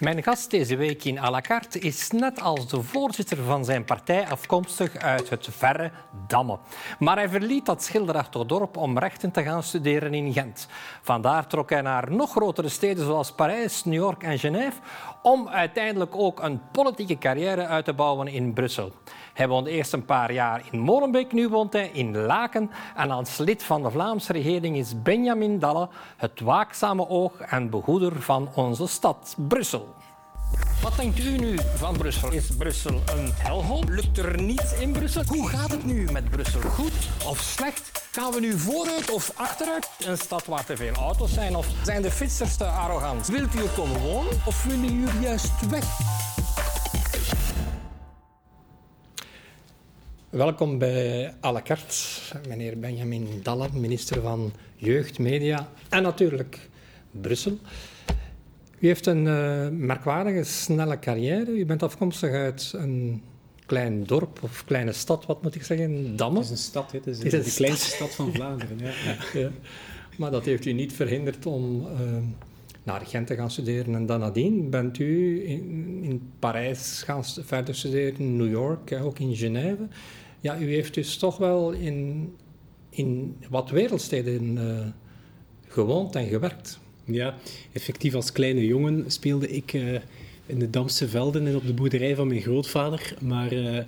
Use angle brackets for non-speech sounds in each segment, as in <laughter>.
Mijn gast deze week in à la carte is net als de voorzitter van zijn partij afkomstig uit het verre Damme. Maar hij verliet dat schilderachtig dorp om rechten te gaan studeren in Gent. Vandaar trok hij naar nog grotere steden zoals Parijs, New York en Genève om uiteindelijk ook een politieke carrière uit te bouwen in Brussel. Hij woonde eerst een paar jaar in Molenbeek, nu woont hij in Laken. En als lid van de Vlaamse regering is Benjamin Dalle het waakzame oog en behoeder van onze stad Brussel. Wat denkt u nu van Brussel? Is Brussel een helhol? Lukt er niets in Brussel? Hoe gaat het nu met Brussel? Goed of slecht? Gaan we nu vooruit of achteruit? Een stad waar te veel auto's zijn? Of zijn de fietsers te arrogant? Wilt u er komen wonen of willen jullie juist weg? Welkom bij à la carte, meneer Benjamin Dalle, minister van Jeugd, Media en natuurlijk Brussel. U heeft een uh, merkwaardige, snelle carrière. U bent afkomstig uit een klein dorp of kleine stad, wat moet ik zeggen? Damme? Het is een stad, het is, het is de kleinste stad van Vlaanderen. Ja. <laughs> ja. Maar dat heeft u niet verhinderd om uh, naar Gent te gaan studeren. En dan nadien bent u in, in Parijs gaan verder studeren, in New York, ook in Genève. Ja, u heeft dus toch wel in, in wat wereldsteden uh, gewoond en gewerkt. Ja, effectief als kleine jongen speelde ik uh, in de Damse velden en op de boerderij van mijn grootvader. Maar uh,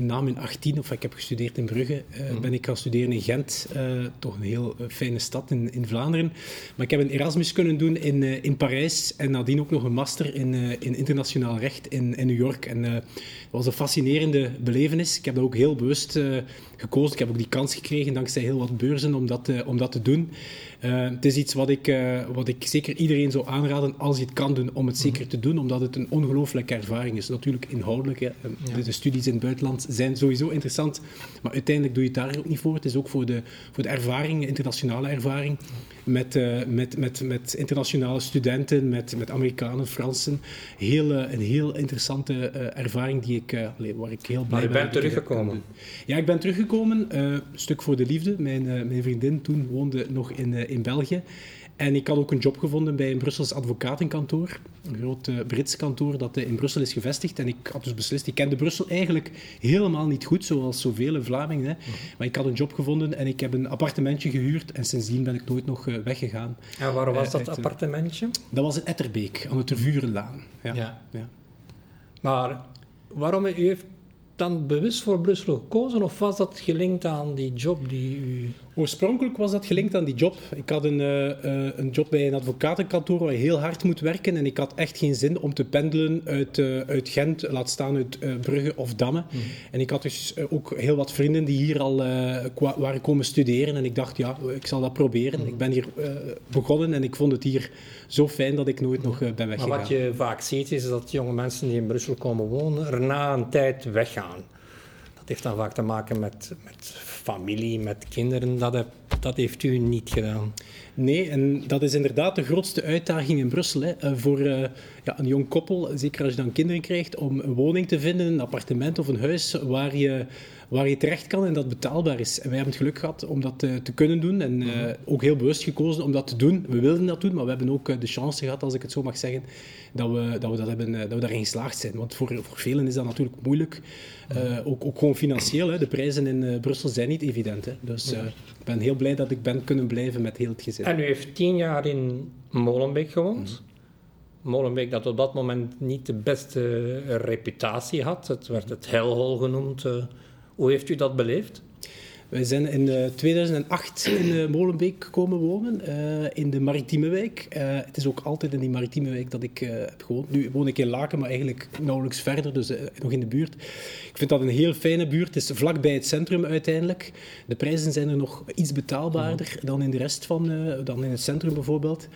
na mijn 18, of ik heb gestudeerd in Brugge, uh, mm. ben ik gaan studeren in Gent. toch een heel fijne stad in, in Vlaanderen. Maar ik heb een Erasmus kunnen doen in, in Parijs en nadien ook nog een master in, in internationaal recht in, in New York. En dat was een fascinerende belevenis. Ik heb dat ook heel bewust gekozen. Ik heb ook die kans gekregen dankzij heel wat beurzen om dat, om dat te doen. Het is iets wat ik, wat ik zeker iedereen zou aanraden als je het kan doen, om het mhm. zeker te doen, omdat het een ongelooflijke ervaring is. Natuurlijk inhoudelijk. Hè. Ja. De, studies in het buitenland zijn sowieso interessant, maar uiteindelijk doe je het daar ook niet voor. Het is ook voor de, voor de ervaring, internationale ervaring, met, uh, met, met, met internationale studenten, met, met Amerikanen, Fransen. Heel, een heel interessante ervaring die ik, waar ik heel blij ben. Maar je bent teruggekomen? Ja, ik ben teruggekomen. een stuk voor de liefde. Mijn, mijn vriendin toen woonde nog in in België. En ik had ook een job gevonden bij een Brussels advocatenkantoor. Een groot uh, Brits kantoor dat uh, in Brussel is gevestigd. En ik had dus beslist, ik kende Brussel eigenlijk helemaal niet goed, zoals zoveel Vlamingen. Hè. Mhm. Maar ik had een job gevonden en ik heb een appartementje gehuurd. En sindsdien ben ik nooit nog uh, weggegaan. En waar was dat appartementje? Dat was in Etterbeek, aan de Tervurenlaan. Ja. ja. ja. Maar waarom u heeft dan bewust voor Brussel gekozen of was dat gelinkt aan die job die u... Oorspronkelijk was dat gelinkt aan die job. Ik had een, uh, een job bij een advocatenkantoor waar je heel hard moet werken en ik had echt geen zin om te pendelen uit, uh, uit Gent, laat staan uit Brugge of Damme. Mhm. En ik had dus ook heel wat vrienden die hier al waren komen studeren en ik dacht, ja, ik zal dat proberen. Mhm. Ik ben hier begonnen en ik vond het hier zo fijn dat ik nooit nog ben weggegaan. Maar wat je vaak ziet is dat jonge mensen die in Brussel komen wonen, er na een tijd weggaan. Dat heeft dan vaak te maken met, met familie, met kinderen. Dat, dat heeft u niet gedaan. Nee, en dat is inderdaad de grootste uitdaging in Brussel. Hè. Eh, voor uh, ja, een jong koppel, zeker als je dan kinderen krijgt, om een woning te vinden, een appartement of een huis waar je waar je terecht kan en dat betaalbaar is. En wij hebben het geluk gehad om dat te, te kunnen doen en uh, ook heel bewust gekozen om dat te doen. We wilden dat doen, maar we hebben ook de chance gehad, als ik het zo mag zeggen, dat we, dat we, dat hebben, dat we daarin geslaagd zijn. Want voor, voor velen is dat natuurlijk moeilijk. Uh, ook, ook gewoon financieel. Hè. De prijzen in uh, Brussel zijn niet evident. Hè. Dus ik ben heel blij dat ik ben kunnen blijven met heel het gezin. En u heeft tien jaar in Molenbeek gewoond. Mm. Molenbeek dat op dat moment niet de beste reputatie had. Het werd het hellhol genoemd. Hoe heeft u dat beleefd? Wij zijn in 2008 in uh, Molenbeek komen wonen, uh, in de Maritieme Wijk. Het is ook altijd in die Maritieme Wijk dat ik heb gewoond. Nu woon ik in Laken, maar eigenlijk nauwelijks verder, dus nog in de buurt. Ik vind dat een heel fijne buurt. Het is vlakbij het centrum uiteindelijk. De prijzen zijn er nog iets betaalbaarder dan in de rest van, dan in het centrum bijvoorbeeld.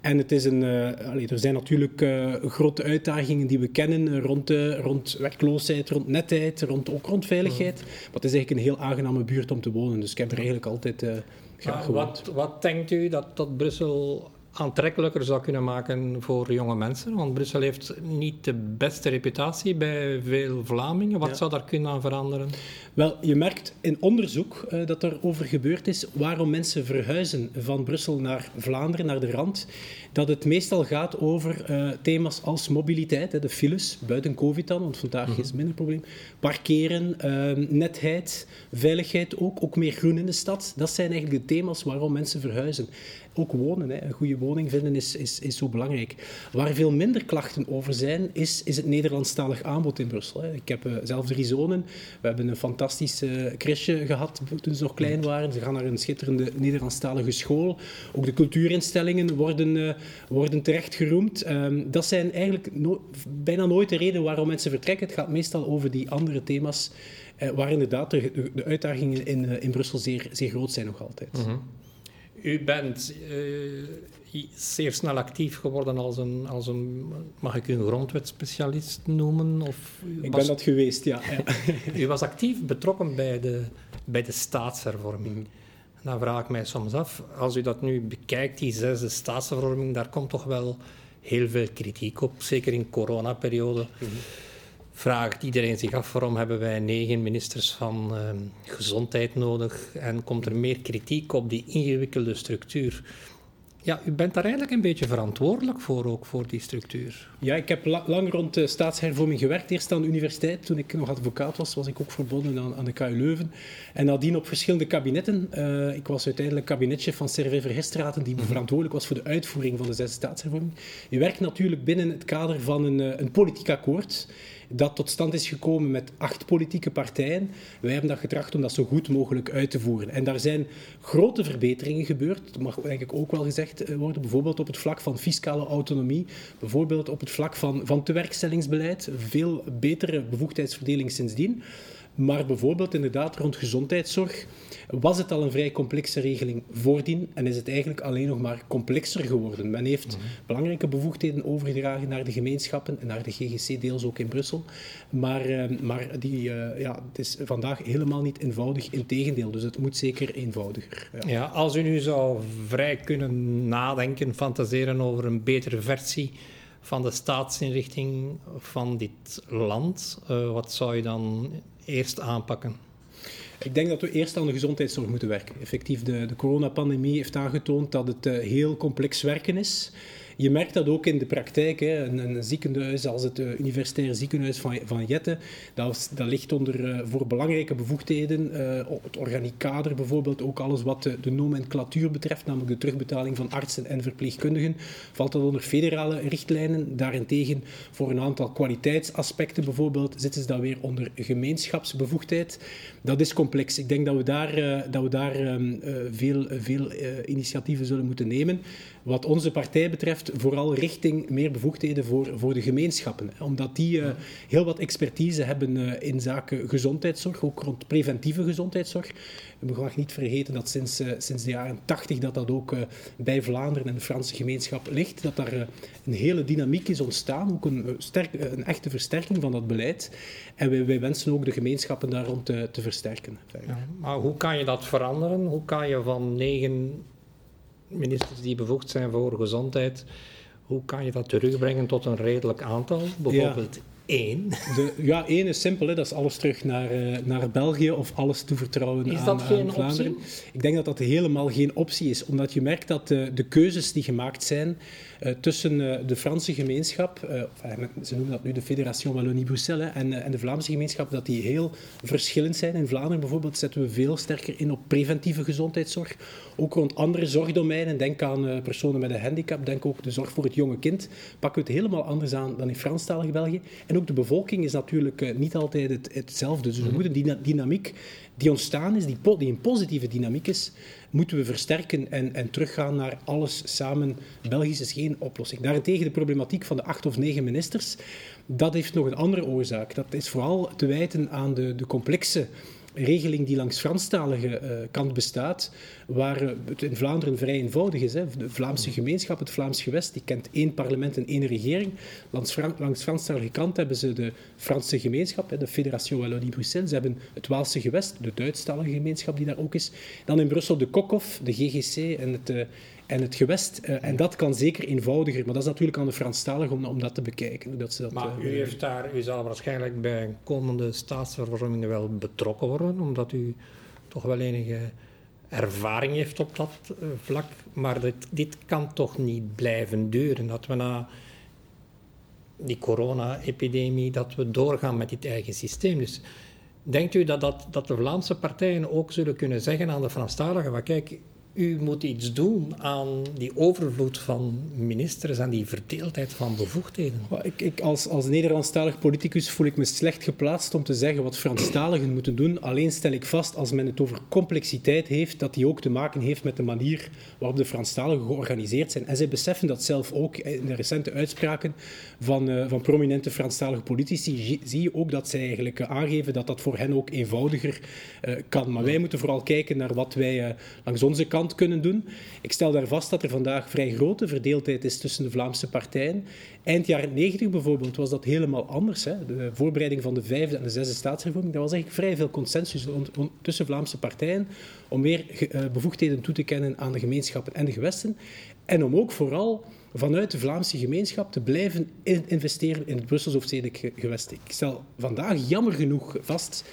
En het is een, er zijn natuurlijk grote uitdagingen die we kennen rond, rond werkloosheid, rond netheid, rond, ook rond veiligheid. Maar het is eigenlijk een heel aangename buurt om te wonen. Dus ik heb er eigenlijk altijd graag gewoond. Wat, wat denkt u dat, dat Brussel aantrekkelijker zou kunnen maken voor jonge mensen? Want Brussel heeft niet de beste reputatie bij veel Vlamingen. Wat zou daar kunnen aan veranderen? Wel, je merkt in onderzoek uh, dat er over gebeurd is waarom mensen verhuizen van Brussel naar Vlaanderen, naar de rand. Dat het meestal gaat over uh, thema's als mobiliteit, hè, de files, buiten COVID dan, want vandaag mm -hmm. is het minder probleem. Parkeren, uh, netheid, veiligheid ook, ook meer groen in de stad. Dat zijn eigenlijk de thema's waarom mensen verhuizen ook wonen. Hè. Een goede woning vinden is, is, is zo belangrijk. Waar veel minder klachten over zijn, is, is het Nederlandstalig aanbod in Brussel. Hè. Ik heb uh, zelf drie zonen. We hebben een fantastisch uh, crèche gehad toen ze nog klein waren. Ze gaan naar een schitterende Nederlandstalige school. Ook de cultuurinstellingen worden, uh, worden terecht geroemd. Um, dat zijn eigenlijk no bijna nooit de reden waarom mensen vertrekken. Het gaat meestal over die andere thema's, waar inderdaad de, de uitdagingen in, in Brussel zeer, zeer groot zijn nog altijd. Mm -hmm. U bent uh, zeer snel actief geworden als een, als een mag ik u een grondwetspecialist noemen? Of ik ben dat geweest, <laughs> ja. u was actief betrokken bij de, bij de staatshervorming. Mm. Dan vraag ik mij soms af, als u dat nu bekijkt, die zesde staatshervorming, daar komt toch wel heel veel kritiek op, zeker in coronaperiode. Vraagt iedereen zich af waarom hebben wij negen ministers van uh, gezondheid nodig en komt er meer kritiek op die ingewikkelde structuur. Ja, u bent daar eigenlijk een beetje verantwoordelijk voor, ook voor die structuur. Ja, ik heb la lang rond de staatshervorming gewerkt. Eerst aan de universiteit. Toen ik nog advocaat was, was ik ook verbonden aan, aan de KU Leuven. En nadien op verschillende kabinetten. Uh, ik was uiteindelijk kabinetje van Servé Verhestraten, die -hmm. verantwoordelijk was voor de uitvoering van de zesde staatshervorming. Je werkt natuurlijk binnen het kader van een, een politiek akkoord dat tot stand is gekomen met acht politieke partijen. Wij hebben dat getracht om dat zo goed mogelijk uit te voeren. En daar zijn grote verbeteringen gebeurd. Dat mag ik ook wel gezegd eh, worden. Bijvoorbeeld op het vlak van fiscale autonomie. Bijvoorbeeld op het vlak van, van tewerkstellingsbeleid. Veel betere bevoegdheidsverdeling sindsdien. Maar bijvoorbeeld inderdaad rond gezondheidszorg was het al een vrij complexe regeling voordien en is het eigenlijk alleen nog maar complexer geworden. Men heeft mm -hmm. belangrijke bevoegdheden overgedragen naar de gemeenschappen en naar de GGC, deels ook in Brussel. Maar, uh, maar die, uh, ja, het is vandaag helemaal niet eenvoudig, integendeel. Dus het moet zeker eenvoudiger. Ja. ja, als u nu zou vrij kunnen nadenken, fantaseren over een betere versie van de staatsinrichting van dit land, uh, wat zou je dan eerst aanpakken? Ik denk dat we eerst aan de gezondheidszorg moeten werken. Effectief, de, de coronapandemie heeft aangetoond dat het uh, heel complex werken is. Je merkt dat ook in de praktijk. Hè. Een, ziekenhuis als het uh, universitaire ziekenhuis van, van Jette, dat, dat ligt onder uh, voor belangrijke bevoegdheden. Uh, het organiekader bijvoorbeeld, ook alles wat de, nomenclatuur betreft, namelijk de terugbetaling van artsen en verpleegkundigen, valt dat onder federale richtlijnen. Daarentegen voor een aantal kwaliteitsaspecten bijvoorbeeld zitten ze dan weer onder gemeenschapsbevoegdheid. Dat is complex. Ik denk dat we daar, dat we daar um, veel, veel initiatieven zullen moeten nemen. Wat onze partij betreft, vooral richting meer bevoegdheden voor, voor de gemeenschappen. Omdat die uh, heel wat expertise hebben uh, in zaken gezondheidszorg, ook rond preventieve gezondheidszorg. We mag niet vergeten dat sinds, uh, sinds de jaren 80 dat dat ook bij Vlaanderen en de Franse gemeenschap ligt. Dat daar een hele dynamiek is ontstaan, ook een, sterk, een echte versterking van dat beleid. En wij, wij wensen ook de gemeenschappen daar rond te, te versterken. Ja, maar hoe kan je dat veranderen? Hoe kan je van negen ministers die bevoegd zijn voor gezondheid, hoe kan je dat terugbrengen tot een redelijk aantal? Bijvoorbeeld. Één. De, ja, één is simpel. Hè. Dat is alles terug naar, uh, naar België of alles toevertrouwen is aan, dat geen aan Vlaanderen. Optie? Ik denk dat dat helemaal geen optie is, omdat je merkt dat de, de keuzes die gemaakt zijn uh, tussen uh, de Franse gemeenschap, ze noemen dat nu de Fédération Wallonie-Bruxelles, en, en, de Vlaamse gemeenschap, dat die heel verschillend zijn. In Vlaanderen bijvoorbeeld zetten we veel sterker in op preventieve gezondheidszorg, ook rond andere zorgdomeinen. Denk aan personen met een handicap, denk ook de zorg voor het jonge kind. Pakken we het helemaal anders aan dan in Franstalig België. En ook de bevolking is natuurlijk uh, niet altijd het, hetzelfde. Dus we mm-hmm. moeten die dynamiek die ontstaan is, die, po die een positieve dynamiek is, moeten we versterken en, en teruggaan naar alles samen. Belgisch is geen oplossing. Daarentegen de problematiek van de acht of negen ministers, dat heeft nog een andere oorzaak. Dat is vooral te wijten aan de, de complexe regeling die langs Franstalige uh, kant bestaat, waar uh, het in Vlaanderen vrij eenvoudig is. Hè. De Vlaamse gemeenschap, het Vlaams gewest, die kent één parlement en één regering. Langs, Fran langs Franstalige kant hebben ze de Franse gemeenschap, hè, de Fédération Wallonie-Bruxelles. Ze hebben het Waalse gewest, de Duitsstalige gemeenschap die daar ook is. Dan in Brussel de Kokhof, de GGC en het, uh, en het gewest. Uh, en dat kan zeker eenvoudiger, maar dat is natuurlijk aan de Franstaligen om, om dat te bekijken. Dat ze dat, maar uh, u, heeft daar, u zal waarschijnlijk bij komende staatsvervormingen wel betrokken worden, omdat u toch wel enige ervaring heeft op dat eh, vlak. Maar dit, dit kan toch niet blijven duren. Dat we na die corona-epidemie, dat we doorgaan met dit eigen systeem. Dus denkt u dat, dat, dat de Vlaamse partijen ook zullen kunnen zeggen aan de Franstaligen, maar kijk, u moet iets doen aan die overvloed van ministers en die verdeeldheid van bevoegdheden. Ik, ik, als, als Nederlandstalig politicus voel ik me slecht geplaatst om te zeggen wat Franstaligen moeten doen. Alleen stel ik vast, als men het over complexiteit heeft, dat die ook te maken heeft met de manier waarop de Franstaligen georganiseerd zijn. En zij beseffen dat zelf ook in de recente uitspraken van, uh, van prominente Franstalige politici. Zie je ook dat zij eigenlijk aangeven dat dat voor hen ook eenvoudiger uh, kan. Maar wij moeten vooral kijken naar wat wij langs onze kant kunnen doen. Ik stel daar vast dat er vandaag vrij grote verdeeldheid is tussen de Vlaamse partijen. Eind jaren 90 bijvoorbeeld was dat helemaal anders. Hè. De voorbereiding van de vijfde en de zesde staatshervorming, daar was eigenlijk vrij veel consensus tussen Vlaamse partijen om meer eh, bevoegdheden toe te kennen aan de gemeenschappen en de gewesten. En om ook vooral vanuit de Vlaamse gemeenschap te blijven investeren in het Brussels hoofdstedelijk gewest. Ik stel vandaag jammer genoeg vast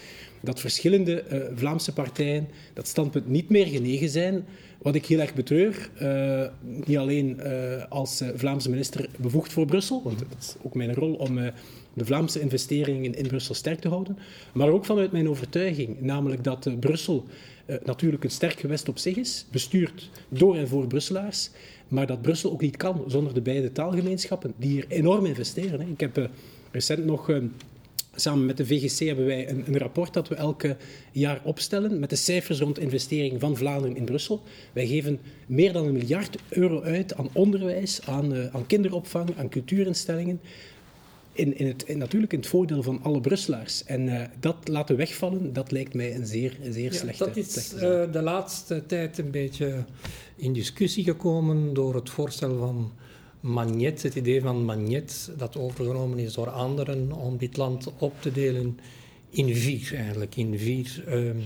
dat verschillende uh, Vlaamse partijen dat standpunt niet meer genegen zijn. Wat ik heel erg betreur, uh, niet alleen uh, als Vlaamse minister bevoegd voor Brussel, want dat is ook mijn rol om de Vlaamse investeringen in Brussel sterk te houden, maar ook vanuit mijn overtuiging, namelijk dat Brussel natuurlijk een sterk gewest op zich is, bestuurd door en voor Brusselaars, maar dat Brussel ook niet kan zonder de beide taalgemeenschappen die hier enorm investeren. Hè. Ik heb recent nog Samen met de VGC hebben wij een, een, rapport dat we elke jaar opstellen met de cijfers rond investeringen van Vlaanderen in Brussel. Wij geven meer dan een miljard euro uit aan onderwijs, aan, uh, aan kinderopvang, aan cultuurinstellingen. In, in het, in, natuurlijk in het voordeel van alle Brusselaars. En uh, dat laten wegvallen, dat lijkt mij een zeer, een zeer ja, slechte Dat is uh, de laatste tijd een beetje in discussie gekomen door het voorstel van Magnet, het idee van Magnet, dat overgenomen is door anderen om dit land op te delen in vier, eigenlijk, in vier um,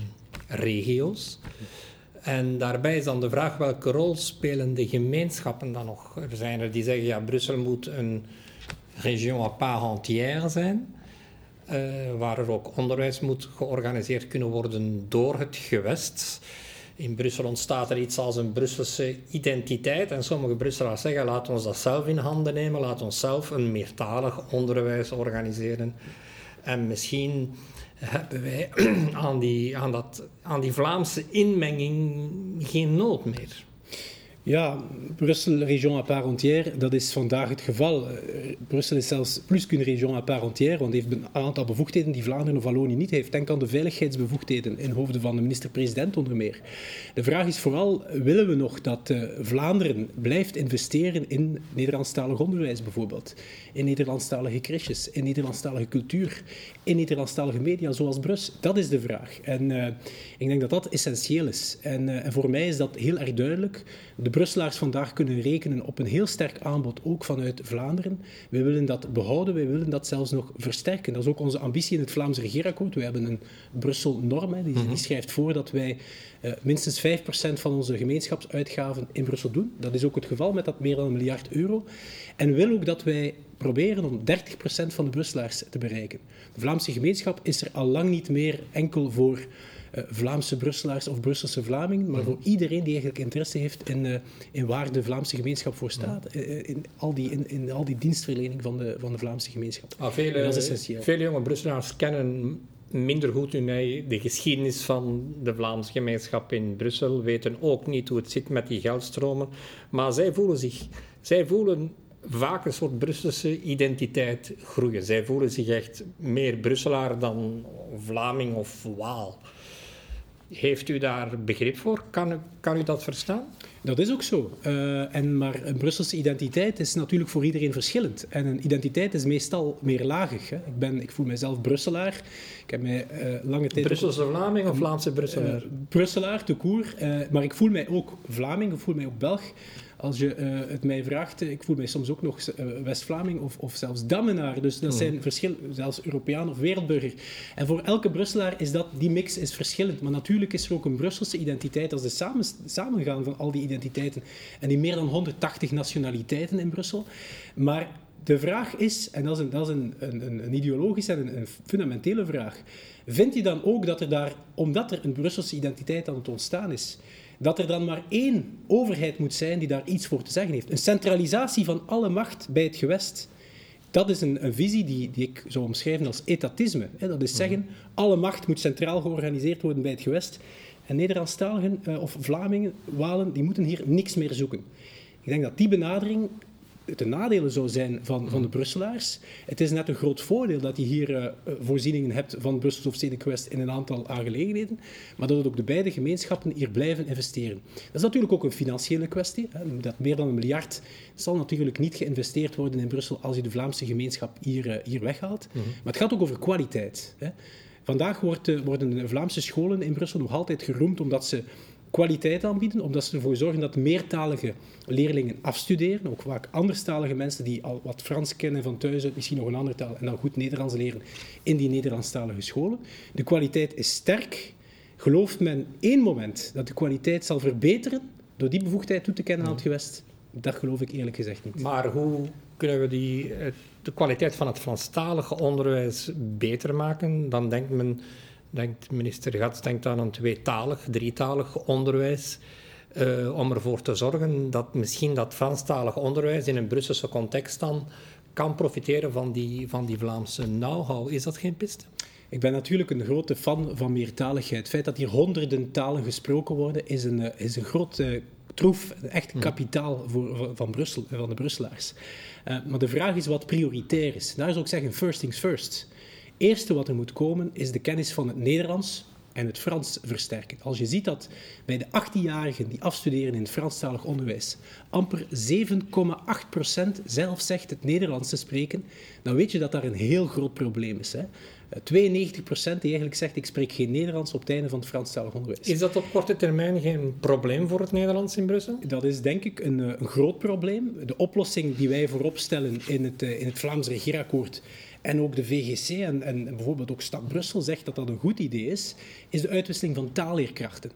regio's. En daarbij is dan de vraag welke rol spelen de gemeenschappen dan nog? Er zijn er die zeggen, ja, Brussel moet een région à part entière zijn, uh, waar er ook onderwijs moet georganiseerd kunnen worden door het gewest. In Brussel ontstaat er iets als een Brusselse identiteit. En sommige Brusselaars zeggen: laten we dat zelf in handen nemen, laten we zelf een meertalig onderwijs organiseren. En misschien hebben wij <clears throat> aan die, aan dat, aan die Vlaamse inmenging geen nood meer. Ja, Brussel, région à part entière, dat is vandaag het geval. Uh, Brussel is zelfs plus qu'une région à part entière, want heeft een aantal bevoegdheden die Vlaanderen of Wallonië niet heeft. Denk aan de veiligheidsbevoegdheden in hoofden van de minister-president onder meer. De vraag is vooral, willen we nog dat uh, Vlaanderen blijft investeren in Nederlandstalig onderwijs bijvoorbeeld? In Nederlandstalige crèches, in Nederlandstalige cultuur, in Nederlandstalige media zoals Brus? Dat is de vraag. En uh, ik denk dat dat essentieel is. En, en voor mij is dat heel erg duidelijk. De Brusselaars vandaag kunnen rekenen op een heel sterk aanbod, ook vanuit Vlaanderen. We willen dat behouden, wij willen dat zelfs nog versterken. Dat is ook onze ambitie in het Vlaams regeerakkoord. We hebben een Brussel-norm, die, die, mhm. schrijft voor dat wij uh, minstens 5% van onze gemeenschapsuitgaven in Brussel doen. Dat is ook het geval met dat meer dan een miljard euro. En we willen ook dat wij proberen om 30% van de Brusselaars te bereiken. De Vlaamse gemeenschap is er al lang niet meer enkel voor Vlaamse Brusselaars of Brusselse Vlamingen, maar voor iedereen die eigenlijk interesse heeft in, uh, in waar de Vlaamse gemeenschap voor staat. Uh, in, al die, in, in, al die dienstverlening van de, van de Vlaamse gemeenschap. Ah, vele, dat is essentieel. Vele jonge Brusselaars kennen minder goed hun de geschiedenis van de Vlaamse gemeenschap in Brussel, weten ook niet hoe het zit met die geldstromen, maar zij voelen zich, zij voelen vaak een soort Brusselse identiteit groeien. Zij voelen zich echt meer Brusselaar dan Vlaming of Waal. Heeft u daar begrip voor? Kan, kan u dat verstaan? Dat is ook zo. Uh, en, maar een Brusselse identiteit is natuurlijk voor iedereen verschillend. En een identiteit is meestal meerlagig. Hè. Ik, ben, ik voel mezelf Brusselaar. Ik heb mij uh, lange tijd... Brusselse Vlaming of Vlaamse Brusselaar? Uh, Brusselaar, te koer. maar ik voel mij ook Vlaming, ik voel mij ook Belg als je uh, het mij vraagt, eh, ik voel mij soms ook nog uh, West-Vlaming of, of zelfs Dammenaar. Dus dat hmm. zijn verschillen, zelfs Europeaan of wereldburger. En voor elke Brusselaar is dat, die mix is verschillend. Maar natuurlijk is er ook een Brusselse identiteit als de samen, samengaan van al die identiteiten. En die meer dan 180 nationaliteiten in Brussel. Maar de vraag is, en dat is een, dat is een, een, een ideologische en een, fundamentele vraag, vind je dan ook dat er daar, omdat er een Brusselse identiteit aan het ontstaan is, dat er dan maar één overheid moet zijn die daar iets voor te zeggen heeft? Een centralisatie van alle macht bij het gewest. Dat is een, een visie die, die, ik zou omschrijven als etatisme. Dat is zeggen, alle macht moet centraal georganiseerd worden bij het gewest. En Nederlandstaligen uh, of Vlamingen, Walen, die moeten hier niks meer zoeken. Ik denk dat die benadering de nadelen zou zijn van, van de Brusselaars. Het is net een groot voordeel dat je hier uh, voorzieningen hebt van Brussels of Stedelijk Gewest in een aantal aangelegenheden, maar dat het ook de beide gemeenschappen hier blijven investeren. Dat is natuurlijk ook een financiële kwestie. Hè. Dat meer dan een miljard zal natuurlijk niet geïnvesteerd worden in Brussel als je de Vlaamse gemeenschap hier, uh, hier weghaalt. Mhm. Maar het gaat ook over kwaliteit. Hè. Vandaag wordt, worden Vlaamse scholen in Brussel nog altijd geroemd omdat ze kwaliteit aanbieden, omdat ze ervoor zorgen dat meertalige leerlingen afstuderen, ook vaak anderstalige mensen die al wat Frans kennen van thuis misschien nog een andere taal, en dan goed Nederlands leren in die Nederlandstalige scholen. De kwaliteit is sterk. Gelooft men één moment dat de kwaliteit zal verbeteren door die bevoegdheid toe te kennen aan het gewest? Dat geloof ik eerlijk gezegd niet. Maar hoe kunnen we die, eh, de kwaliteit van het Franstalige onderwijs beter maken? Dan denkt men denkt minister Gats denkt aan een tweetalig, drietalig onderwijs. Uh, om ervoor te zorgen dat misschien dat Franstalig onderwijs in een Brusselse context dan kan profiteren van die, van die Vlaamse know-how. Is dat geen piste? Ik ben natuurlijk een grote fan van meertaligheid. Het feit dat hier honderden talen gesproken worden, is een, eh, is een groot uh, troef, echt hm. kapitaal voor, van, Brussel, van de Brusselaars. Uh, maar de vraag is wat prioritair is. Daar zou ik zeggen, first things first eerste wat er moet komen is de kennis van het Nederlands en het Frans versterken. Als je ziet dat bij de 18-jarigen die afstuderen in het Franstalig onderwijs amper 7,8% zelf zegt het Nederlands te spreken, dan weet je dat daar een heel groot probleem is. Hè? 92% die eigenlijk zegt ik spreek geen Nederlands op het einde van het Franstalig onderwijs. Is dat op korte termijn geen probleem voor het Nederlands in Brussel? Dat is denk ik een, eh, een groot probleem. De oplossing die wij voorop stellen in het, eh, in het Vlaams regeerakkoord en ook de VGC en, en, bijvoorbeeld ook Stad Brussel zegt dat dat een goed idee is, is de uitwisseling van taalleerkrachten.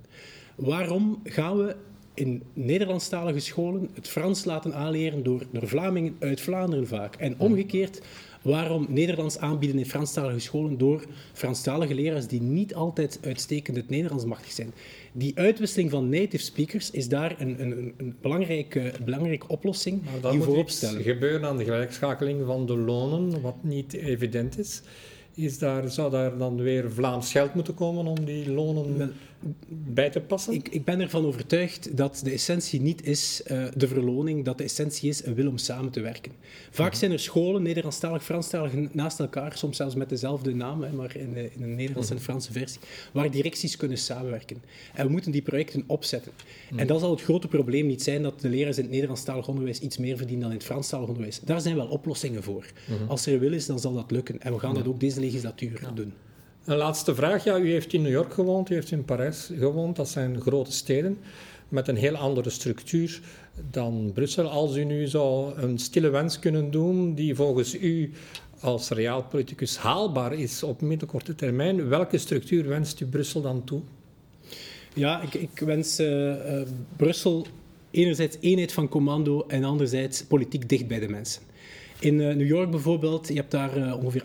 Waarom gaan we in Nederlandstalige scholen het Frans laten aanleren door, door Vlamingen uit Vlaanderen vaak? En omgekeerd, waarom Nederlands aanbieden in Franstalige scholen door Franstalige leraars die niet altijd uitstekend het Nederlands machtig zijn? Die uitwisseling van native speakers is daar een, een, een belangrijke, belangrijke oplossing die we voorop stellen. gebeuren aan de gelijkschakeling van de lonen, wat niet evident is. Is daar, zou daar dan weer Vlaams geld moeten komen om die lonen bij te passen? Ik, ik ben ervan overtuigd dat de essentie niet is uh, de verloning, dat de essentie is een wil om samen te werken. Vaak mhm. zijn er scholen, Nederlandstalig, Franstalig, naast elkaar, soms zelfs met dezelfde naam, hè, maar in, in, een Nederlandse en mhm. Franse versie, waar directies kunnen samenwerken. En we moeten die projecten opzetten. Mhm. En dan zal het grote probleem niet zijn dat de leraars in het Nederlandstalig onderwijs iets meer verdienen dan in het Franstalig onderwijs. Daar zijn wel oplossingen voor. Als er een wil is, dan zal dat lukken. En we gaan dat ook deze legislatuur doen. Een laatste vraag. Ja, u heeft in New York gewoond, u heeft in Parijs gewoond. Dat zijn grote steden met een heel andere structuur dan Brussel. Als u nu zou een stille wens kunnen doen die volgens u als realpoliticus haalbaar is op middelkorte termijn, welke structuur wenst u Brussel dan toe? Ja, ik, ik wens uh, uh, Brussel enerzijds eenheid van commando en anderzijds politiek dicht bij de mensen. In uh, New York bijvoorbeeld, je hebt daar uh, ongeveer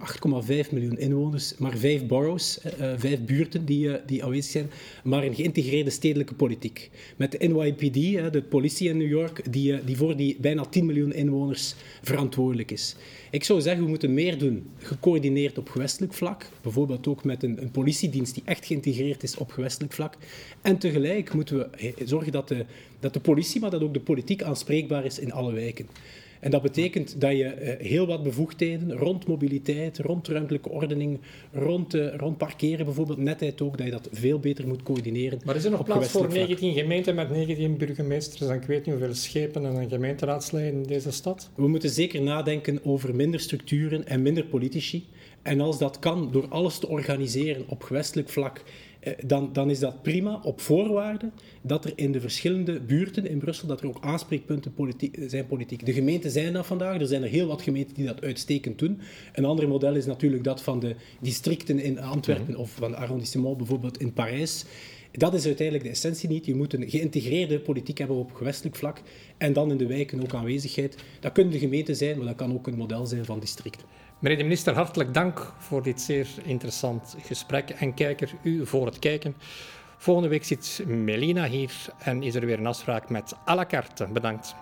8,5 miljoen inwoners, maar vijf boroughs, uh, vijf buurten die, die aanwezig zijn, maar een geïntegreerde stedelijke politiek. Met de NYPD, de politie in New York, die, die voor die bijna 10 miljoen inwoners verantwoordelijk is. Ik zou zeggen, we moeten meer doen, gecoördineerd op gewestelijk vlak. Bijvoorbeeld ook met een, een politiedienst die echt geïntegreerd is op gewestelijk vlak. En tegelijk moeten we zorgen dat de, dat de politie, maar dat ook de politiek aanspreekbaar is in alle wijken. En dat betekent dat je eh, heel wat bevoegdheden rond mobiliteit, rond ruimtelijke ordening, rond, uh, rond parkeren bijvoorbeeld, netheid ook, dat je dat veel beter moet coördineren. Maar is er nog plaats voor 19 gemeenten met 19 burgemeesters en ik weet niet hoeveel schepen en gemeenteraadsleden in deze stad? We moeten zeker nadenken over minder structuren en minder politici. En als dat kan door alles te organiseren op gewestelijk vlak eh, dan, dan is dat prima op voorwaarde dat er in de verschillende buurten in Brussel dat er ook aanspreekpunten politiek, zijn politiek. De gemeenten zijn dat vandaag. Er zijn er heel wat gemeenten die dat uitstekend doen. Een ander model is natuurlijk dat van de districten in Antwerpen mhm. of van arrondissement bijvoorbeeld in Parijs Dat is uiteindelijk de essentie niet. Je moet een geïntegreerde politiek hebben op gewestelijk vlak en dan in de wijken ook aanwezigheid. Dat kunnen de gemeenten zijn, maar dat kan ook een model zijn van district. Meneer de minister, hartelijk dank voor dit zeer interessant gesprek. En kijker, u voor het kijken. Volgende week zit Melina hier en is er weer een afspraak met à la carte. Bedankt.